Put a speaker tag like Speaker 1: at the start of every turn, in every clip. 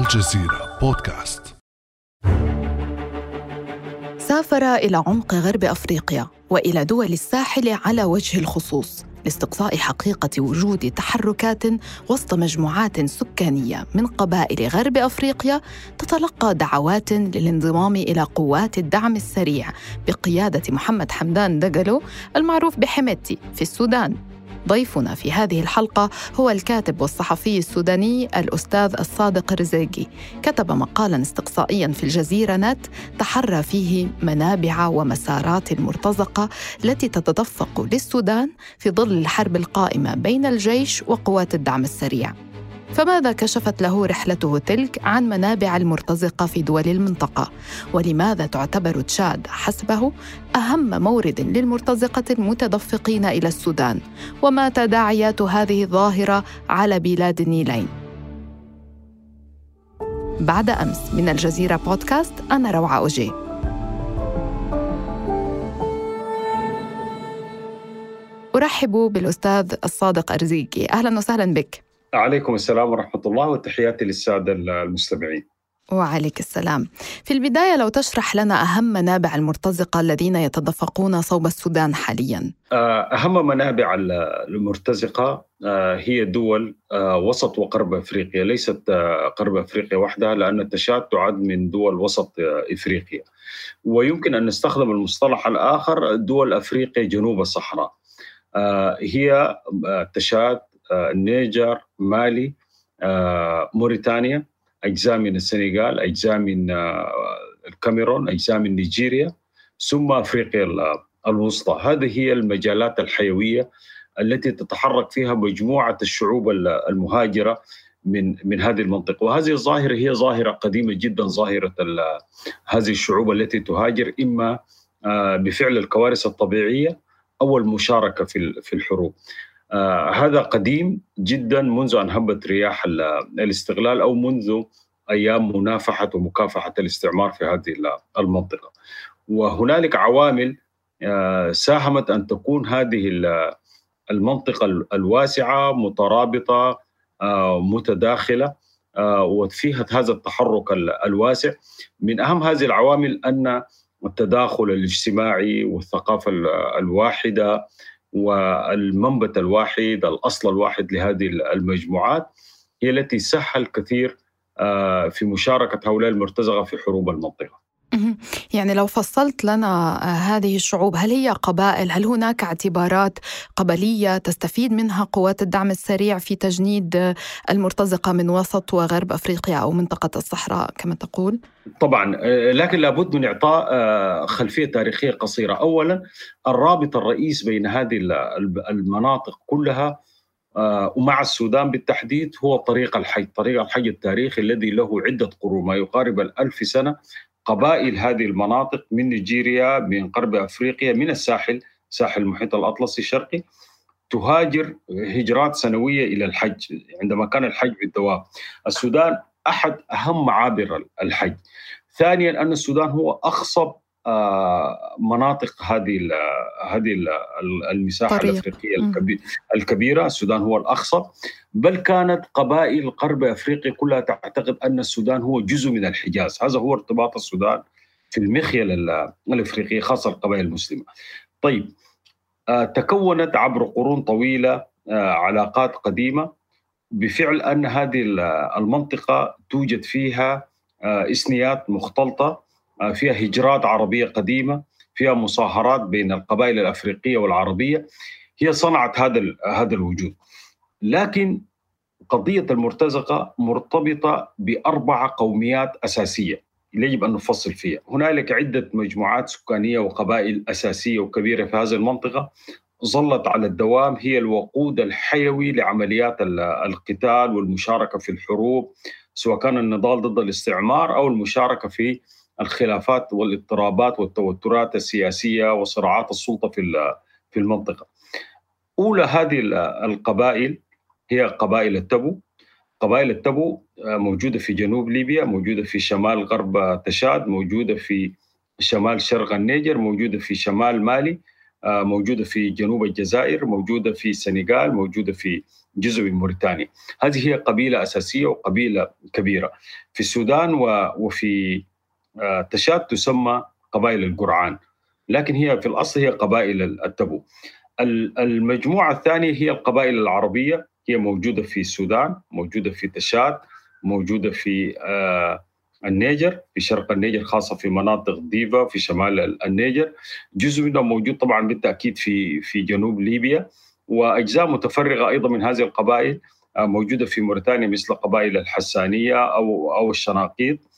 Speaker 1: الجزيرة بودكاست.
Speaker 2: سافر إلى عمق غرب أفريقيا وإلى دول الساحل على وجه الخصوص لاستقصاء حقيقة وجود تحركات وسط مجموعات سكانية من قبائل غرب أفريقيا تتلقى دعوات للانضمام إلى قوات الدعم السريع بقيادة محمد حمدان دقلو المعروف بحميتي في السودان. ضيفنا في هذه الحلقة هو الكاتب والصحفي السوداني الأستاذ الصادق الرزيقي كتب مقالا استقصائيا في الجزيرة نت تحرى فيه منابع ومسارات المرتزقة التي تتدفق للسودان في ظل الحرب القائمة بين الجيش وقوات الدعم السريع. فماذا كشفت له رحلته تلك عن منابع المرتزقة في دول المنطقة؟ ولماذا تعتبر تشاد حسبه أهم مورد للمرتزقة المتدفقين إلى السودان؟ وما تداعيات هذه الظاهرة على بلاد النيلين؟ بعد أمس من الجزيرة بودكاست أنا روعة أوجي أرحب بالأستاذ الصادق أرزيكي أهلا وسهلا بك
Speaker 3: عليكم السلام ورحمة الله وتحياتي للسادة المستمعين.
Speaker 2: وعليك السلام. في البداية لو تشرح لنا أهم منابع المرتزقة الذين يتدفقون صوب السودان حاليا.
Speaker 3: آه، أهم منابع المرتزقة آه، هي دول آه، وسط وقرب أفريقيا. ليست قرب أفريقيا وحدها لأن التشاد تعد من دول وسط أفريقيا. ويمكن أن نستخدم المصطلح الآخر دول أفريقيا جنوب الصحراء. هي تشاد النيجر مالي موريتانيا أجزاء من السنغال أجزاء من الكاميرون أجزاء من نيجيريا ثم أفريقيا الوسطى. هذه هي المجالات الحيوية التي تتحرك فيها مجموعة الشعوب المهاجرة من من هذه المنطقة. وهذه الظاهرة هي ظاهرة قديمة جدا ظاهرة هذه الشعوب التي تهاجر إما بفعل الكوارث الطبيعية أو المشاركة في في الحروب. آه هذا قديم جدا منذ أن هبت رياح الاستغلال أو منذ أيام منافحة ومكافحة الاستعمار في هذه المنطقة. وهنالك عوامل آه ساهمت أن تكون هذه المنطقة الواسعة مترابطة آه متداخلة آه، وفيها هذا التحرك الواسع من أهم هذه العوامل أن التداخل الاجتماعي والثقافة الواحدة والمنبت الواحد الأصل الواحد لهذه المجموعات هي التي سهل كثير آه، في مشاركة هؤلاء المرتزقة في حروب المنطقة.
Speaker 2: يعني لو فصلت لنا آه، هذه الشعوب هل هي قبائل؟ هل هناك اعتبارات قبلية تستفيد منها قوات الدعم السريع في تجنيد آه، المرتزقة من وسط وغرب أفريقيا أو منطقة الصحراء كما تقول؟
Speaker 3: طبعا آه، لكن لابد من اعطاء خلفية تاريخية قصيرة. اولا الرابط الرئيس بين هذه المناطق كلها ومع السودان بالتحديد هو طريق الحج طريق الحج التاريخي الذي له عدة قرون ما يقارب الألف سنة. قبائل هذه المناطق من نيجيريا من غرب أفريقيا من الساحل ساحل المحيط الأطلسي الشرقي تهاجر هجرات سنوية إلى الحج عندما كان الحج بالدوام. السودان أحد أهم معابر الحج. ثانيا أن السودان هو أخصب مناطق هذه هذه المساحة طريق. الأفريقية الكبيرة السودان هو الاخصب بل كانت قبائل غرب أفريقيا كلها تعتقد أن السودان هو جزء من الحجاز. هذا هو ارتباط السودان في المخيله الافريقيه خاصة القبائل المسلمة. طيب آه، تكونت عبر قرون طويلة آه، علاقات قديمة. بفعل أن هذه المنطقة توجد فيها إسنيات مختلطة. آه، فيها هجرات عربية قديمة فيها مصاهرات بين القبائل الأفريقية والعربية. هي صنعت هذا هذا الوجود. لكن قضية المرتزقة مرتبطة باربع قوميات أساسية يجب أن نفصل فيها، هنالك عدة مجموعات سكانية وقبائل أساسية وكبيرة في هذه المنطقة ظلت على الدوام. هي الوقود الحيوي لعمليات القتال والمشاركة في الحروب سواء كان النضال ضد الاستعمار أو المشاركة في الخلافات والاضطرابات والتوترات السياسية وصراعات السلطة في في المنطقة. أولى هذه القبائل هي قبائل التبو. قبائل التبو آه، موجودة في جنوب ليبيا، موجودة في شمال غرب تشاد، موجودة في شمال شرق النيجر، موجودة في شمال مالي، موجودة في جنوب الجزائر موجودة في السنغال موجودة في جزء من موريتانيا هذه هي قبيلة أساسية وقبيلة كبيرة في السودان وفي تشاد تسمى قبائل القرعان لكن هي في الأصل هي قبائل التبو. المجموعة الثانية هي القبائل العربية هي موجودة في السودان موجودة في تشاد موجودة في النيجر في شرق النيجر خاصة في مناطق ديفا في شمال النيجر. جزء منهم موجود طبعا بالتأكيد في في جنوب ليبيا. وأجزاء متفرقة أيضا من هذه القبائل آه، موجودة في موريتانيا مثل قبائل الحسانية أو أو الشناقيط. آه،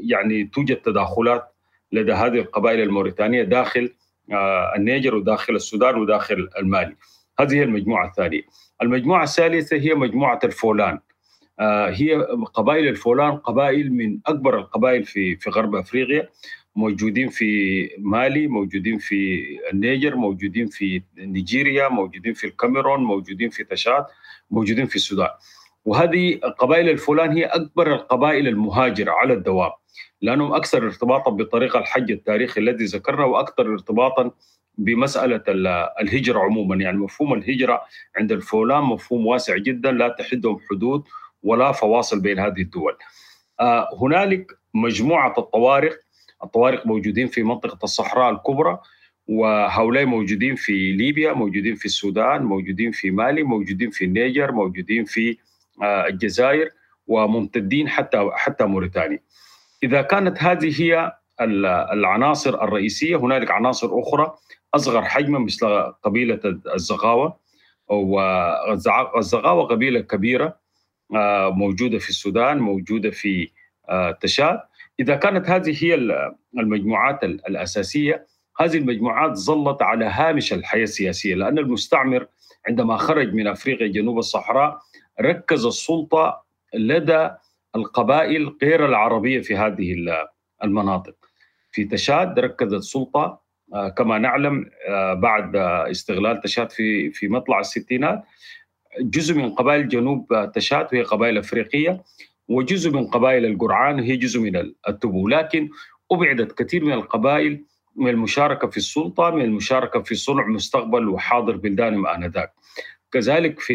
Speaker 3: يعني توجد تداخلات لدى هذه القبائل الموريتانية داخل آه، النيجر وداخل السودان وداخل المالي. هذه هي المجموعة الثانية. المجموعة الثالثة هي مجموعة الفولان. هي قبائل الفولان قبائل من أكبر القبائل في في غرب أفريقيا موجودين في مالي موجودين في النيجر موجودين في نيجيريا موجودين في الكاميرون موجودين في تشاد موجودين في السودان. وهذه قبائل الفلان هي أكبر القبائل المهاجرة على الدوام لأنهم أكثر ارتباطا بطريق الحج التاريخي الذي ذكرنا وأكثر ارتباطا بمسألة الهجرة عموما يعني مفهوم الهجرة عند الفولان مفهوم واسع جدا لا تحدهم حدود ولا فواصل بين هذه الدول. آه، هنالك مجموعة الطوارق الطوارق موجودين في منطقة الصحراء الكبرى وهؤلاء موجودين في ليبيا موجودين في السودان موجودين في مالي موجودين في النيجر موجودين في الجزائر وممتدين حتى حتى موريتانيا. إذا كانت هذه هي العناصر الرئيسية هنالك عناصر أخرى أصغر حجما مثل قبيلة الزغاوة والزغاوة قبيلة كبيرة آه، موجودة في السودان موجودة في آه، تشاد. إذا كانت هذه هي المجموعات الأساسية هذه المجموعات ظلت على هامش الحياة السياسية لأن المستعمر عندما خرج من أفريقيا جنوب الصحراء ركز السلطة لدى القبائل غير العربية في هذه المناطق. في تشاد ركزت السلطة آه، كما نعلم آه، بعد استغلال تشاد في في مطلع الستينات جزء من قبائل جنوب تشاد وهي قبائل أفريقية وجزء من قبائل القرعان هي جزء من التبو لكن أبعدت كثير من القبائل من المشاركة في السلطة من المشاركة في صنع مستقبل وحاضر بلدانهم آنذاك كذلك في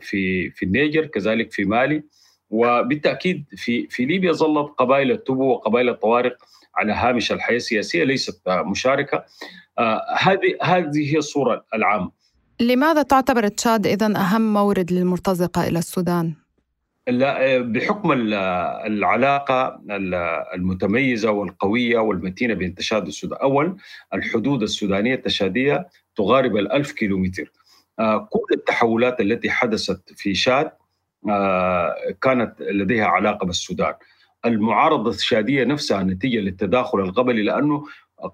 Speaker 3: في في النيجر كذلك في مالي. وبالتأكيد في في ليبيا ظلت قبائل التبو وقبائل الطوارق على هامش الحياة السياسيه ليست مشاركة. آه، هذه هذه هي الصورة العامة.
Speaker 2: لماذا تعتبر تشاد اذا أهم مورد للمرتزقة إلى السودان؟
Speaker 3: لا بحكم العلاقة المتميزة والقوية والمتينة بين تشاد والسودان أول الحدود السودانية التشادية تغارب الألف كيلومتر. آه، كل التحولات التي حدثت في شاد آه، كانت لديها علاقة بالسودان. المعارضة الشادية نفسها نتيجة للتداخل القبلي لأنه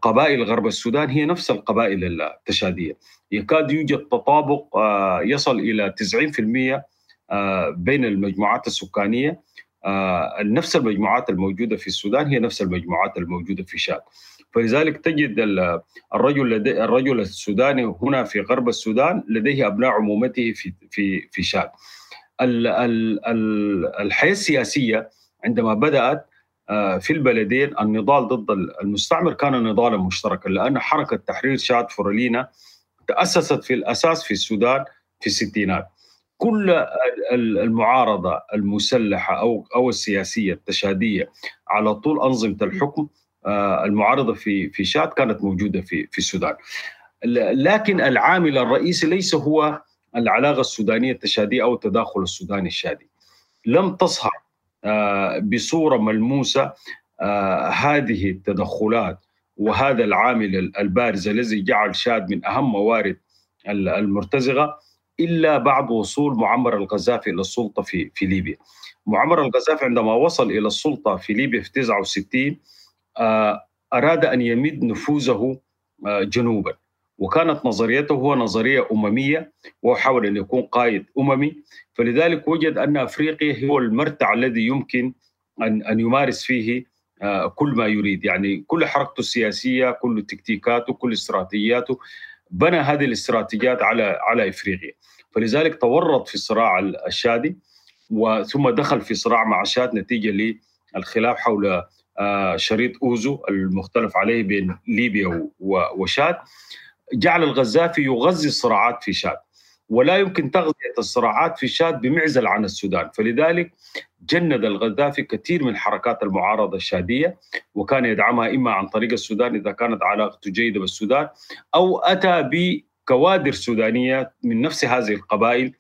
Speaker 3: قبائل غرب السودان هي نفس القبائل التشادية. يكاد يوجد تطابق آه، يصل إلى 90% آه، بين المجموعات السكانية. آه، نفس المجموعات الموجودة في السودان هي نفس المجموعات الموجودة في شاد. فلذلك تجد الرجل لدي الرجل السوداني هنا في غرب السودان لديه أبناء عمومته في في في شاد. الحياة السياسية عندما بدأت آه، في البلدين النضال ضد المستعمر كان نضالا مشتركا لأن حركة تحرير شاد فورلينا تأسست في الأساس في السودان في الستينات. كل المعارضة المسلحة أو أو السياسية التشادية على طول أنظمة الحكم المعارضة في في شاد كانت موجودة في في السودان لكن العامل الرئيسي ليس هو العلاقة السودانية التشادية أو التداخل السوداني الشادي لم تظهر آه، بصورة ملموسة آه، هذه التدخلات وهذا العامل البارز الذي جعل شاد من أهم موارد المرتزقة إلا بعد وصول معمر القذافي إلى السلطة في في ليبيا. معمر القذافي عندما وصل إلى السلطة في ليبيا في 69 آه، أراد أن يمد نفوذه آه، جنوبا. وكانت نظريته هو نظرية أممية وحاول أن يكون قائد أممي. فلذلك وجد أن أفريقيا هو المرتع الذي يمكن أن أن يمارس فيه آه، كل ما يريد. يعني كل حركته السياسية كل تكتيكاته كل استراتيجياته. بنى هذه الاستراتيجيات على على إفريقيا. فلذلك تورط في الصراع الشادي وثم دخل في صراع مع شاد نتيجة للخلاف حول شريط أوزو المختلف عليه بين ليبيا وشاد. جعل الغزافي يغذي الصراعات في شاد ولا يمكن تغذية الصراعات في شاد بمعزل عن السودان. فلذلك جند الغذافي كثير من حركات المعارضة الشادية وكان يدعمها إما عن طريق السودان إذا كانت علاقته جيدة بالسودان أو أتى بكوادر سودانية من نفس هذه القبائل.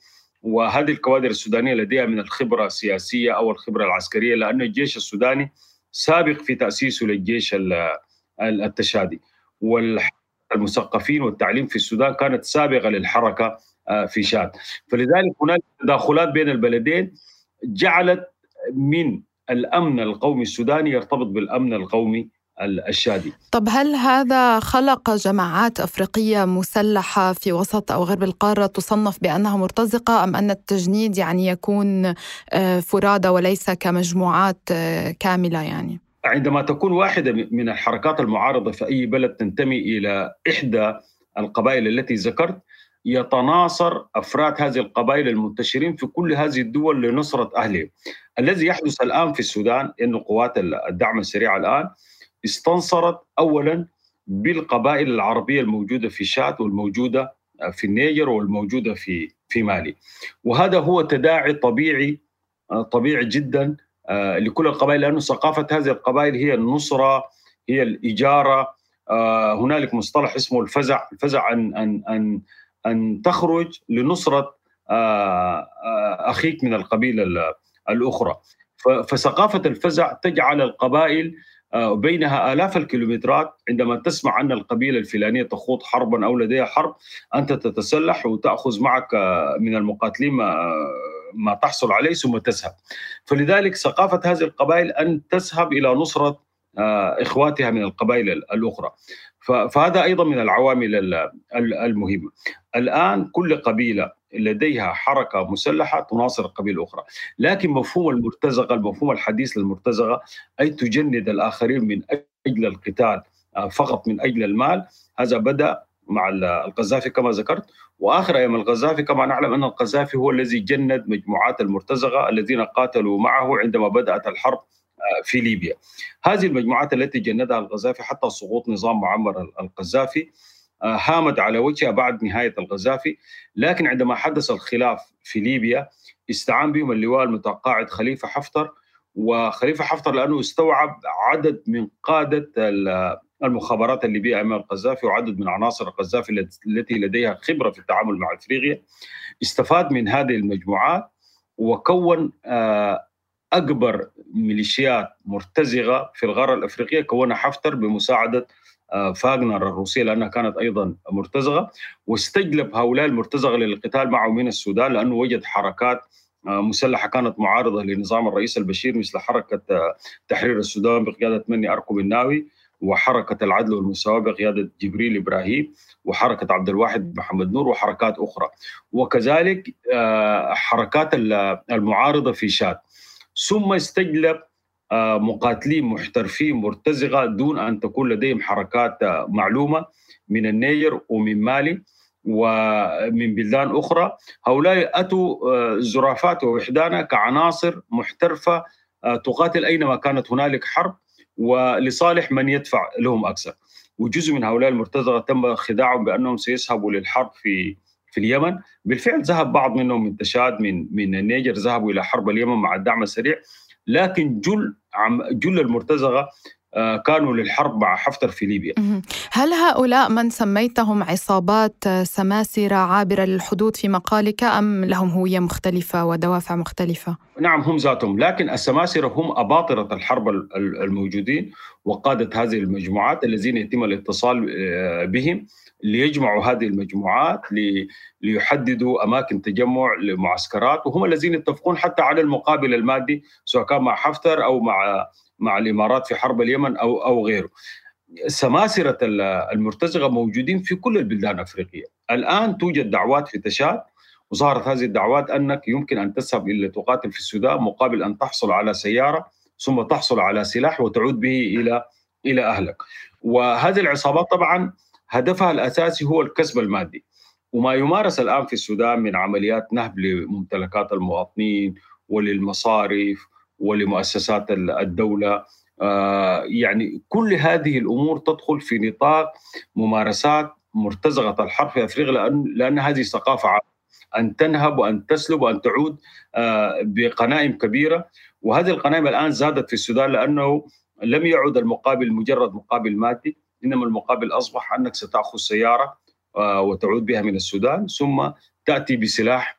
Speaker 3: وهذه الكوادر السودانية لديها من الخبرة السياسية أو الخبرة العسكرية لأن الجيش السوداني سابق في تأسيسه للجيش التشادي. والمثقفين والتعليم في السودان كانت سابقة للحركة آه، في شاد. فلذلك هناك تداخلات بين البلدين جعلت من الأمن القومي السوداني يرتبط بالأمن القومي الشادي
Speaker 2: طب هل هذا خلق جماعات أفريقية مسلحة في وسط أو غرب القارة تصنف بأنها مرتزقة أم أن التجنيد يعني يكون آه، فرادى وليس كمجموعات آه، كاملة يعني؟
Speaker 3: عندما تكون واحدة من الحركات المعارضة في أي بلد تنتمي إلى إحدى القبائل التي ذكرت يتناصر أفراد هذه القبائل المنتشرين في كل هذه الدول لنصرة أهلهم. الذي يحدث الآن في السودان إن قوات الدعم السريع الآن استنصرت اولا بالقبائل العربية الموجودة في شاد والموجودة في النيجر والموجودة في في مالي. وهذا هو تداعي طبيعي طبيعي جدا آه، لكل القبائل لأنه ثقافة هذه القبائل هي النصرة هي الإجارة آه، هنالك مصطلح اسمه الفزع، الفزع أن أن أن أن تخرج لنصرة آه، آه، أخيك من القبيلة الأخرى فثقافة الفزع تجعل القبائل آه، بينها آلاف الكيلومترات عندما تسمع أن القبيلة الفلانية تخوض حربا أو لديها حرب أنت تتسلح وتأخذ معك من المقاتلين ما, ما تحصل عليه ثم تذهب. فلذلك ثقافة هذه القبائل أن تذهب إلى نصرة إخواتها من القبائل الأخرى. فهذا أيضا من العوامل المهمة. الآن كل قبيلة لديها حركة مسلحة تناصر القبيله الاخرى، لكن مفهوم المرتزقة المفهوم الحديث للمرتزقة أي تجند الآخرين من أجل القتال آه، فقط من أجل المال، هذا بدأ مع القذافي كما ذكرت وآخر أيام القذافي كما نعلم أن القذافي هو الذي جند مجموعات المرتزقة الذين قاتلوا معه عندما بدأت الحرب في ليبيا. هذه المجموعات التي جندها القذافي حتى سقوط نظام معمر القذافي آه، هامت على وجهها بعد نهاية القذافي لكن عندما حدث الخلاف في ليبيا استعان بهم اللواء المتقاعد خليفة حفتر وخليفة حفتر لأنه استوعب عدد من قادة المخابرات الليبية أمام القذافي وعدد من عناصر القذافي التي لديها خبرة في التعامل مع إفريقيا. استفاد من هذه المجموعات وكون آه، أكبر ميليشيات مرتزقة في القاره الأفريقية كونها حفتر بمساعدة آه، فاغنر الروسية لأنها كانت أيضا مرتزقة واستجلب هؤلاء المرتزقة للقتال معه من السودان لأنه وجد حركات آه، مسلحة كانت معارضة لنظام الرئيس البشير مثل حركة آه، تحرير السودان بقيادة مني اركب الناوي وحركة العدل والمساواة بقيادة جبريل إبراهيم وحركة عبد الواحد محمد نور وحركات أخرى. وكذلك حركات المعارضة في شاد ثم استجلب آه، مقاتلين محترفين مرتزقة دون أن تكون لديهم حركات آه، معلومة من النيجر ومن مالي ومن بلدان أخرى. هؤلاء أتوا آه، زرافات ووحدانا كعناصر محترفة تقاتل أينما كانت هنالك حرب ولصالح من يدفع لهم أكثر. وجزء من هؤلاء المرتزقة تم خداعهم بأنهم سيذهبوا للحرب في في اليمن. بالفعل ذهب بعض منهم من تشاد من من النيجر ذهبوا إلى حرب اليمن مع الدعم السريع. لكن جل جل المرتزقة كانوا للحرب مع حفتر في ليبيا
Speaker 2: هل هؤلاء من سميتهم عصابات سماسرة عابرة للحدود في مقالك أم لهم هوية مختلفة ودوافع مختلفة؟
Speaker 3: نعم هم ذاتهم لكن السماسرة هم أباطرة الحرب الموجودين وقادة هذه المجموعات الذين يتم الاتصال آه، بهم ليجمعوا هذه المجموعات ليحددوا أماكن تجمع لمعسكرات وهم الذين يتفقون حتى على المقابل المادي سواء كان مع حفتر أو مع مع الإمارات في حرب اليمن أو أو غيره. سماسرة المرتزقة موجودين في كل البلدان الأفريقية، الآن توجد دعوات في تشاد وظهرت هذه الدعوات أنك يمكن أن تذهب إلى تقاتل في السودان مقابل أن تحصل على سيارة ثم تحصل على سلاح وتعود به إلى إلى أهلك. وهذه العصابات طبعا هدفها الأساسي هو الكسب المادي وما يمارس الآن في السودان من عمليات نهب لممتلكات المواطنين وللمصارف ولمؤسسات الدولة. آه، يعني كل هذه الأمور تدخل في نطاق ممارسات مرتزقة الحرب في أفريقيا لأن لأن هذه ثقافة أن تنهب وأن تسلب وأن تعود بقنائم كبيرة. وهذه القنائم الآن زادت في السودان لأنه لم يعد المقابل مجرد مقابل مادي إنما المقابل أصبح أنك ستأخذ سيارة وتعود بها من السودان ثم تأتي بسلاح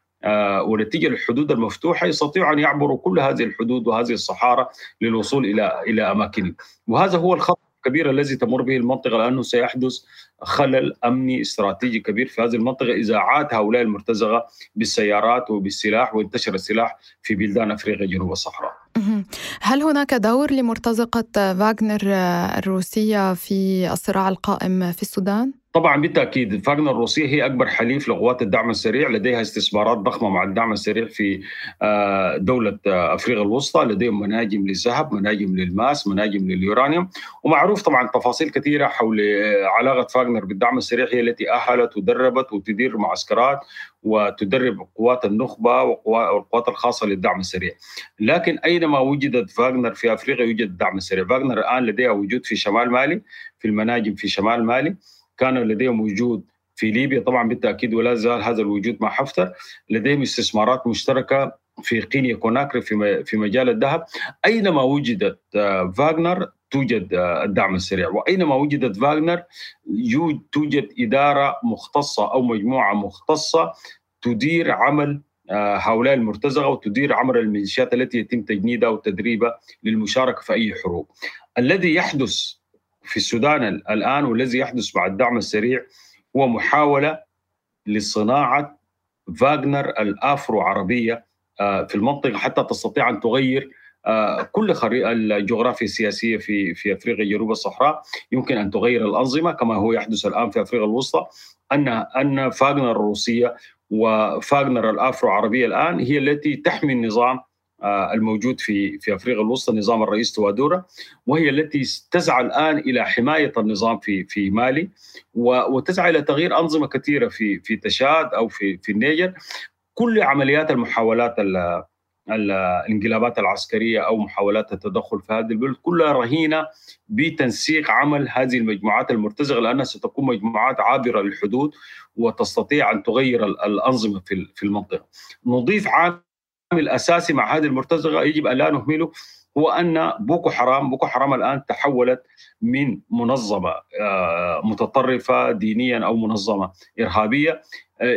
Speaker 3: ونتيجة للحدود المفتوحة يستطيعوا أن يعبروا كل هذه الحدود وهذه الصحارى للوصول إلى إلى اماكنهم وهذا هو الخطر الكبير الذي تمر به المنطقة لأنه سيحدث خلل أمني استراتيجي كبير في هذه المنطقة إذا عاد هؤلاء المرتزقة بالسيارات وبالسلاح وانتشر السلاح في بلدان أفريقيا جنوب الصحراء.
Speaker 2: هل هناك دور لمرتزقة فاغنر الروسية في الصراع القائم في السودان؟
Speaker 3: طبعا بالتأكيد فاغنر الروسية هي أكبر حليف لقوات الدعم السريع لديها استثمارات ضخمة مع الدعم السريع في دولة أفريقيا الوسطى لديهم مناجم للذهب مناجم للماس مناجم لليورانيوم ومعروف طبعا تفاصيل كثيرة حول علاقة فاغنر بالدعم السريع هي التي أهلت ودربت وتدير معسكرات وتدرب قوات النخبة والقوات الخاصة للدعم السريع. لكن أينما وجدت فاغنر في أفريقيا يوجد الدعم السريع فاغنر الآن لديها وجود في شمال مالي في المناجم في شمال مالي. كان لديهم وجود في ليبيا. طبعا بالتأكيد ولا زال هذا الوجود مع حفتر. لديهم استثمارات مشتركة في قينيا كوناكري في في مجال الذهب. أينما وجدت فاغنر توجد الدعم السريع. وأينما وجدت فاغنر توجد إدارة مختصة أو مجموعة مختصة تدير عمل هؤلاء المرتزقة وتدير عمل الميليشيات التي يتم تجنيدها وتدريبها للمشاركة في أي حروب. الذي يحدث في السودان الآن والذي يحدث مع الدعم السريع هو محاولة لصناعة فاغنر الآفرو عربية في المنطقة حتى تستطيع أن تغير كل الجغرافيا السياسية في في أفريقيا جنوب الصحراء. يمكن أن تغير الأنظمة كما هو يحدث الآن في أفريقيا الوسطى. أن أن فاغنر الروسية وفاغنر الآفرو عربية الآن هي التي تحمي النظام الموجود في في أفريقيا الوسطى نظام الرئيس توادورا وهي التي تسعى الآن إلى حماية النظام في في مالي وتسعى إلى تغيير أنظمة كثيرة في في تشاد أو في في النيجر كل عمليات المحاولات الانقلابات العسكرية أو محاولات التدخل في هذه البلد كلها رهينة بتنسيق عمل هذه المجموعات المرتزقة لأنها ستكون مجموعات عابرة للحدود وتستطيع أن تغير الأنظمة في في المنطقة. نضيف عامل اساسي مع هذه المرتزقة يجب أن لا نهمله هو أن بوكو حرام بوكو حرام الآن تحولت من منظمة متطرفة دينيا أو منظمة إرهابية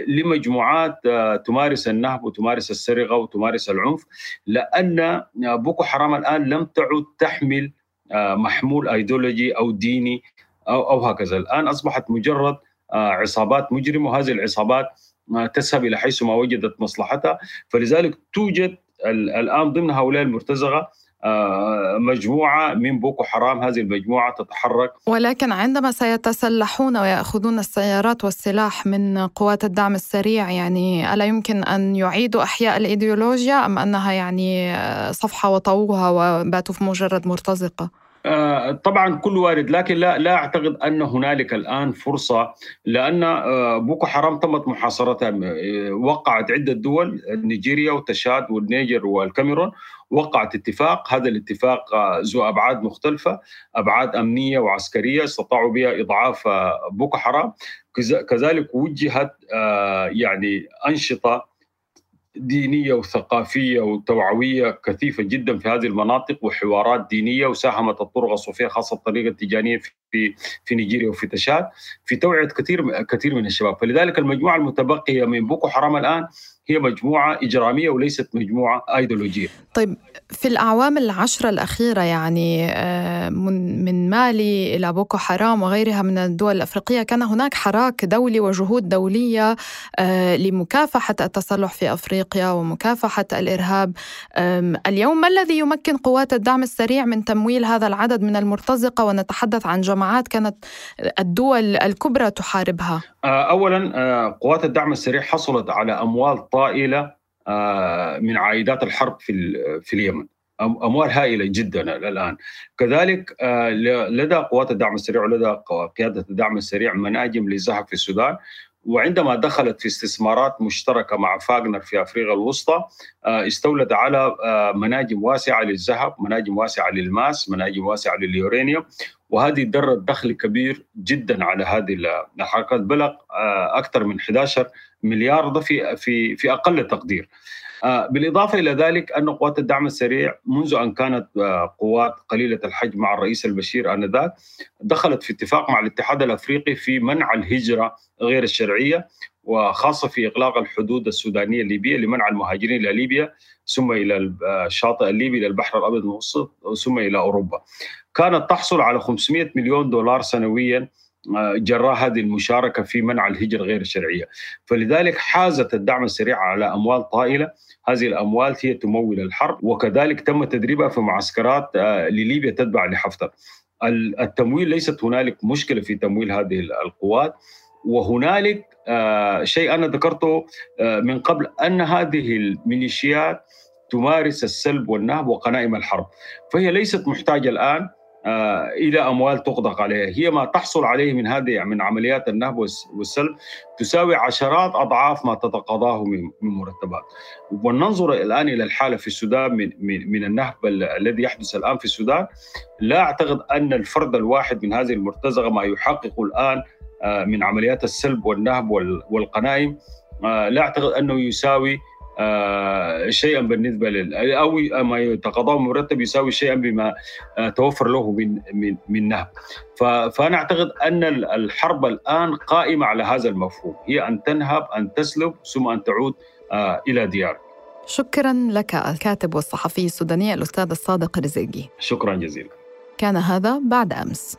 Speaker 3: لمجموعات تمارس النهب وتمارس السرقة وتمارس العنف لأن بوكو حرام الآن لم تعد تحمل محمول ايديولوجي أو ديني أو أو هكذا. الآن أصبحت مجرد عصابات مجرمة وهذه العصابات تذهب إلى حيث ما وجدت مصلحتها. فلذلك توجد الآن ضمن هؤلاء المرتزقة مجموعة من بوكو حرام. هذه المجموعة تتحرك.
Speaker 2: ولكن عندما سيتسلحون ويأخذون السيارات والسلاح من قوات الدعم السريع يعني ألا يمكن أن يعيدوا إحياء الإيديولوجيا أم أنها يعني صفحة وطوها وباتوا في مجرد مرتزقة؟
Speaker 3: طبعا كل وارد لكن لا لا أعتقد أن هنالك الآن فرصة لأن بوكو حرام تمت محاصرتها وقعت عدة دول نيجيريا وتشاد والنيجر والكاميرون وقعت اتفاق هذا الاتفاق ذو أبعاد مختلفة أبعاد أمنية وعسكرية استطاعوا بها إضعاف بوكو حرام. كذلك وجهت يعني أنشطة دينية وثقافية وتوعوية كثيفة جدا في هذه المناطق وحوارات دينية وساهمت الطرق الصوفية خاصة الطريقة التيجانيه في في نيجيريا وفي تشاد في توعية كثير كثير من الشباب. فلذلك المجموعة المتبقية من بوكو حرام الآن هي مجموعة إجرامية وليست مجموعة أيديولوجية.
Speaker 2: طيب في الأعوام العشرة الأخيرة يعني من مالي إلى بوكو حرام وغيرها من الدول الأفريقية كان هناك حراك دولي وجهود دولية لمكافحة التسلح في أفريقيا ومكافحة الإرهاب. اليوم ما الذي يمكن قوات الدعم السريع من تمويل هذا العدد من المرتزقة؟ ونتحدث عن جماعات كانت الدول الكبرى تحاربها.
Speaker 3: أولا قوات الدعم السريع حصلت على أموال طائلة من عائدات الحرب في في اليمن. أموال هائلة جدا الآن. كذلك لدى قوات الدعم السريع ولدى قيادة الدعم السريع مناجم للذهب في السودان. وعندما دخلت في استثمارات مشتركة مع فاغنر في أفريقيا الوسطى استولد على مناجم واسعة للذهب، مناجم واسعة للماس، مناجم واسعة لليورانيوم وهذه درت دخل كبير جدا على هذه الحركات بلغ أكثر من 11 مليار في في في أقل تقدير. آه، بالإضافة إلى ذلك أن قوات الدعم السريع منذ أن كانت آه، قوات قليلة الحجم مع الرئيس البشير آنذاك دخلت في اتفاق مع الاتحاد الأفريقي في منع الهجرة غير الشرعية وخاصة في إغلاق الحدود السودانية الليبية لمنع المهاجرين إلى ليبيا ثم إلى الشاطئ الليبي إلى البحر الأبيض المتوسط ثم إلى أوروبا كانت تحصل على 500 مليون دولار سنويا آه، جراء هذه المشاركة في منع الهجرة غير الشرعية. فلذلك حازت الدعم السريع على أموال طائلة. هذه الأموال هي تمول الحرب وكذلك تم تدريبها في معسكرات آه، لليبيا تتبع لحفتر. التمويل ليست هنالك مشكلة في تمويل هذه القوات. وهنالك آه، شيء أنا ذكرته من قبل أن هذه الميليشيات تمارس السلب والنهب وقنائم الحرب. فهي ليست محتاجة الآن. إلى أموال تغدق عليها. هي ما تحصل عليه من هذه من عمليات النهب والسلب تساوي عشرات أضعاف ما تتقاضاه من مرتبات. وننظر الآن إلى الحالة في السودان من من, من النهب الذي يحدث الآن في السودان. لا أعتقد أن الفرد الواحد من هذه المرتزقة ما يحقق الآن آه، من عمليات السلب والنهب والقنائم آه، لا أعتقد أنه يساوي آه، شيئا بالنسبة لل أو ما يتقاضاه مرتب يساوي شيئا بما آه، توفر له من من من نهب. فأنا أعتقد أن الحرب الآن قائمة على هذا المفهوم. هي أن تنهب أن تسلب ثم أن تعود آه، إلى ديارك.
Speaker 2: شكرا لك الكاتب والصحفي السوداني الأستاذ الصادق رزيقي.
Speaker 3: شكرا جزيلا.
Speaker 2: كان هذا بعد أمس.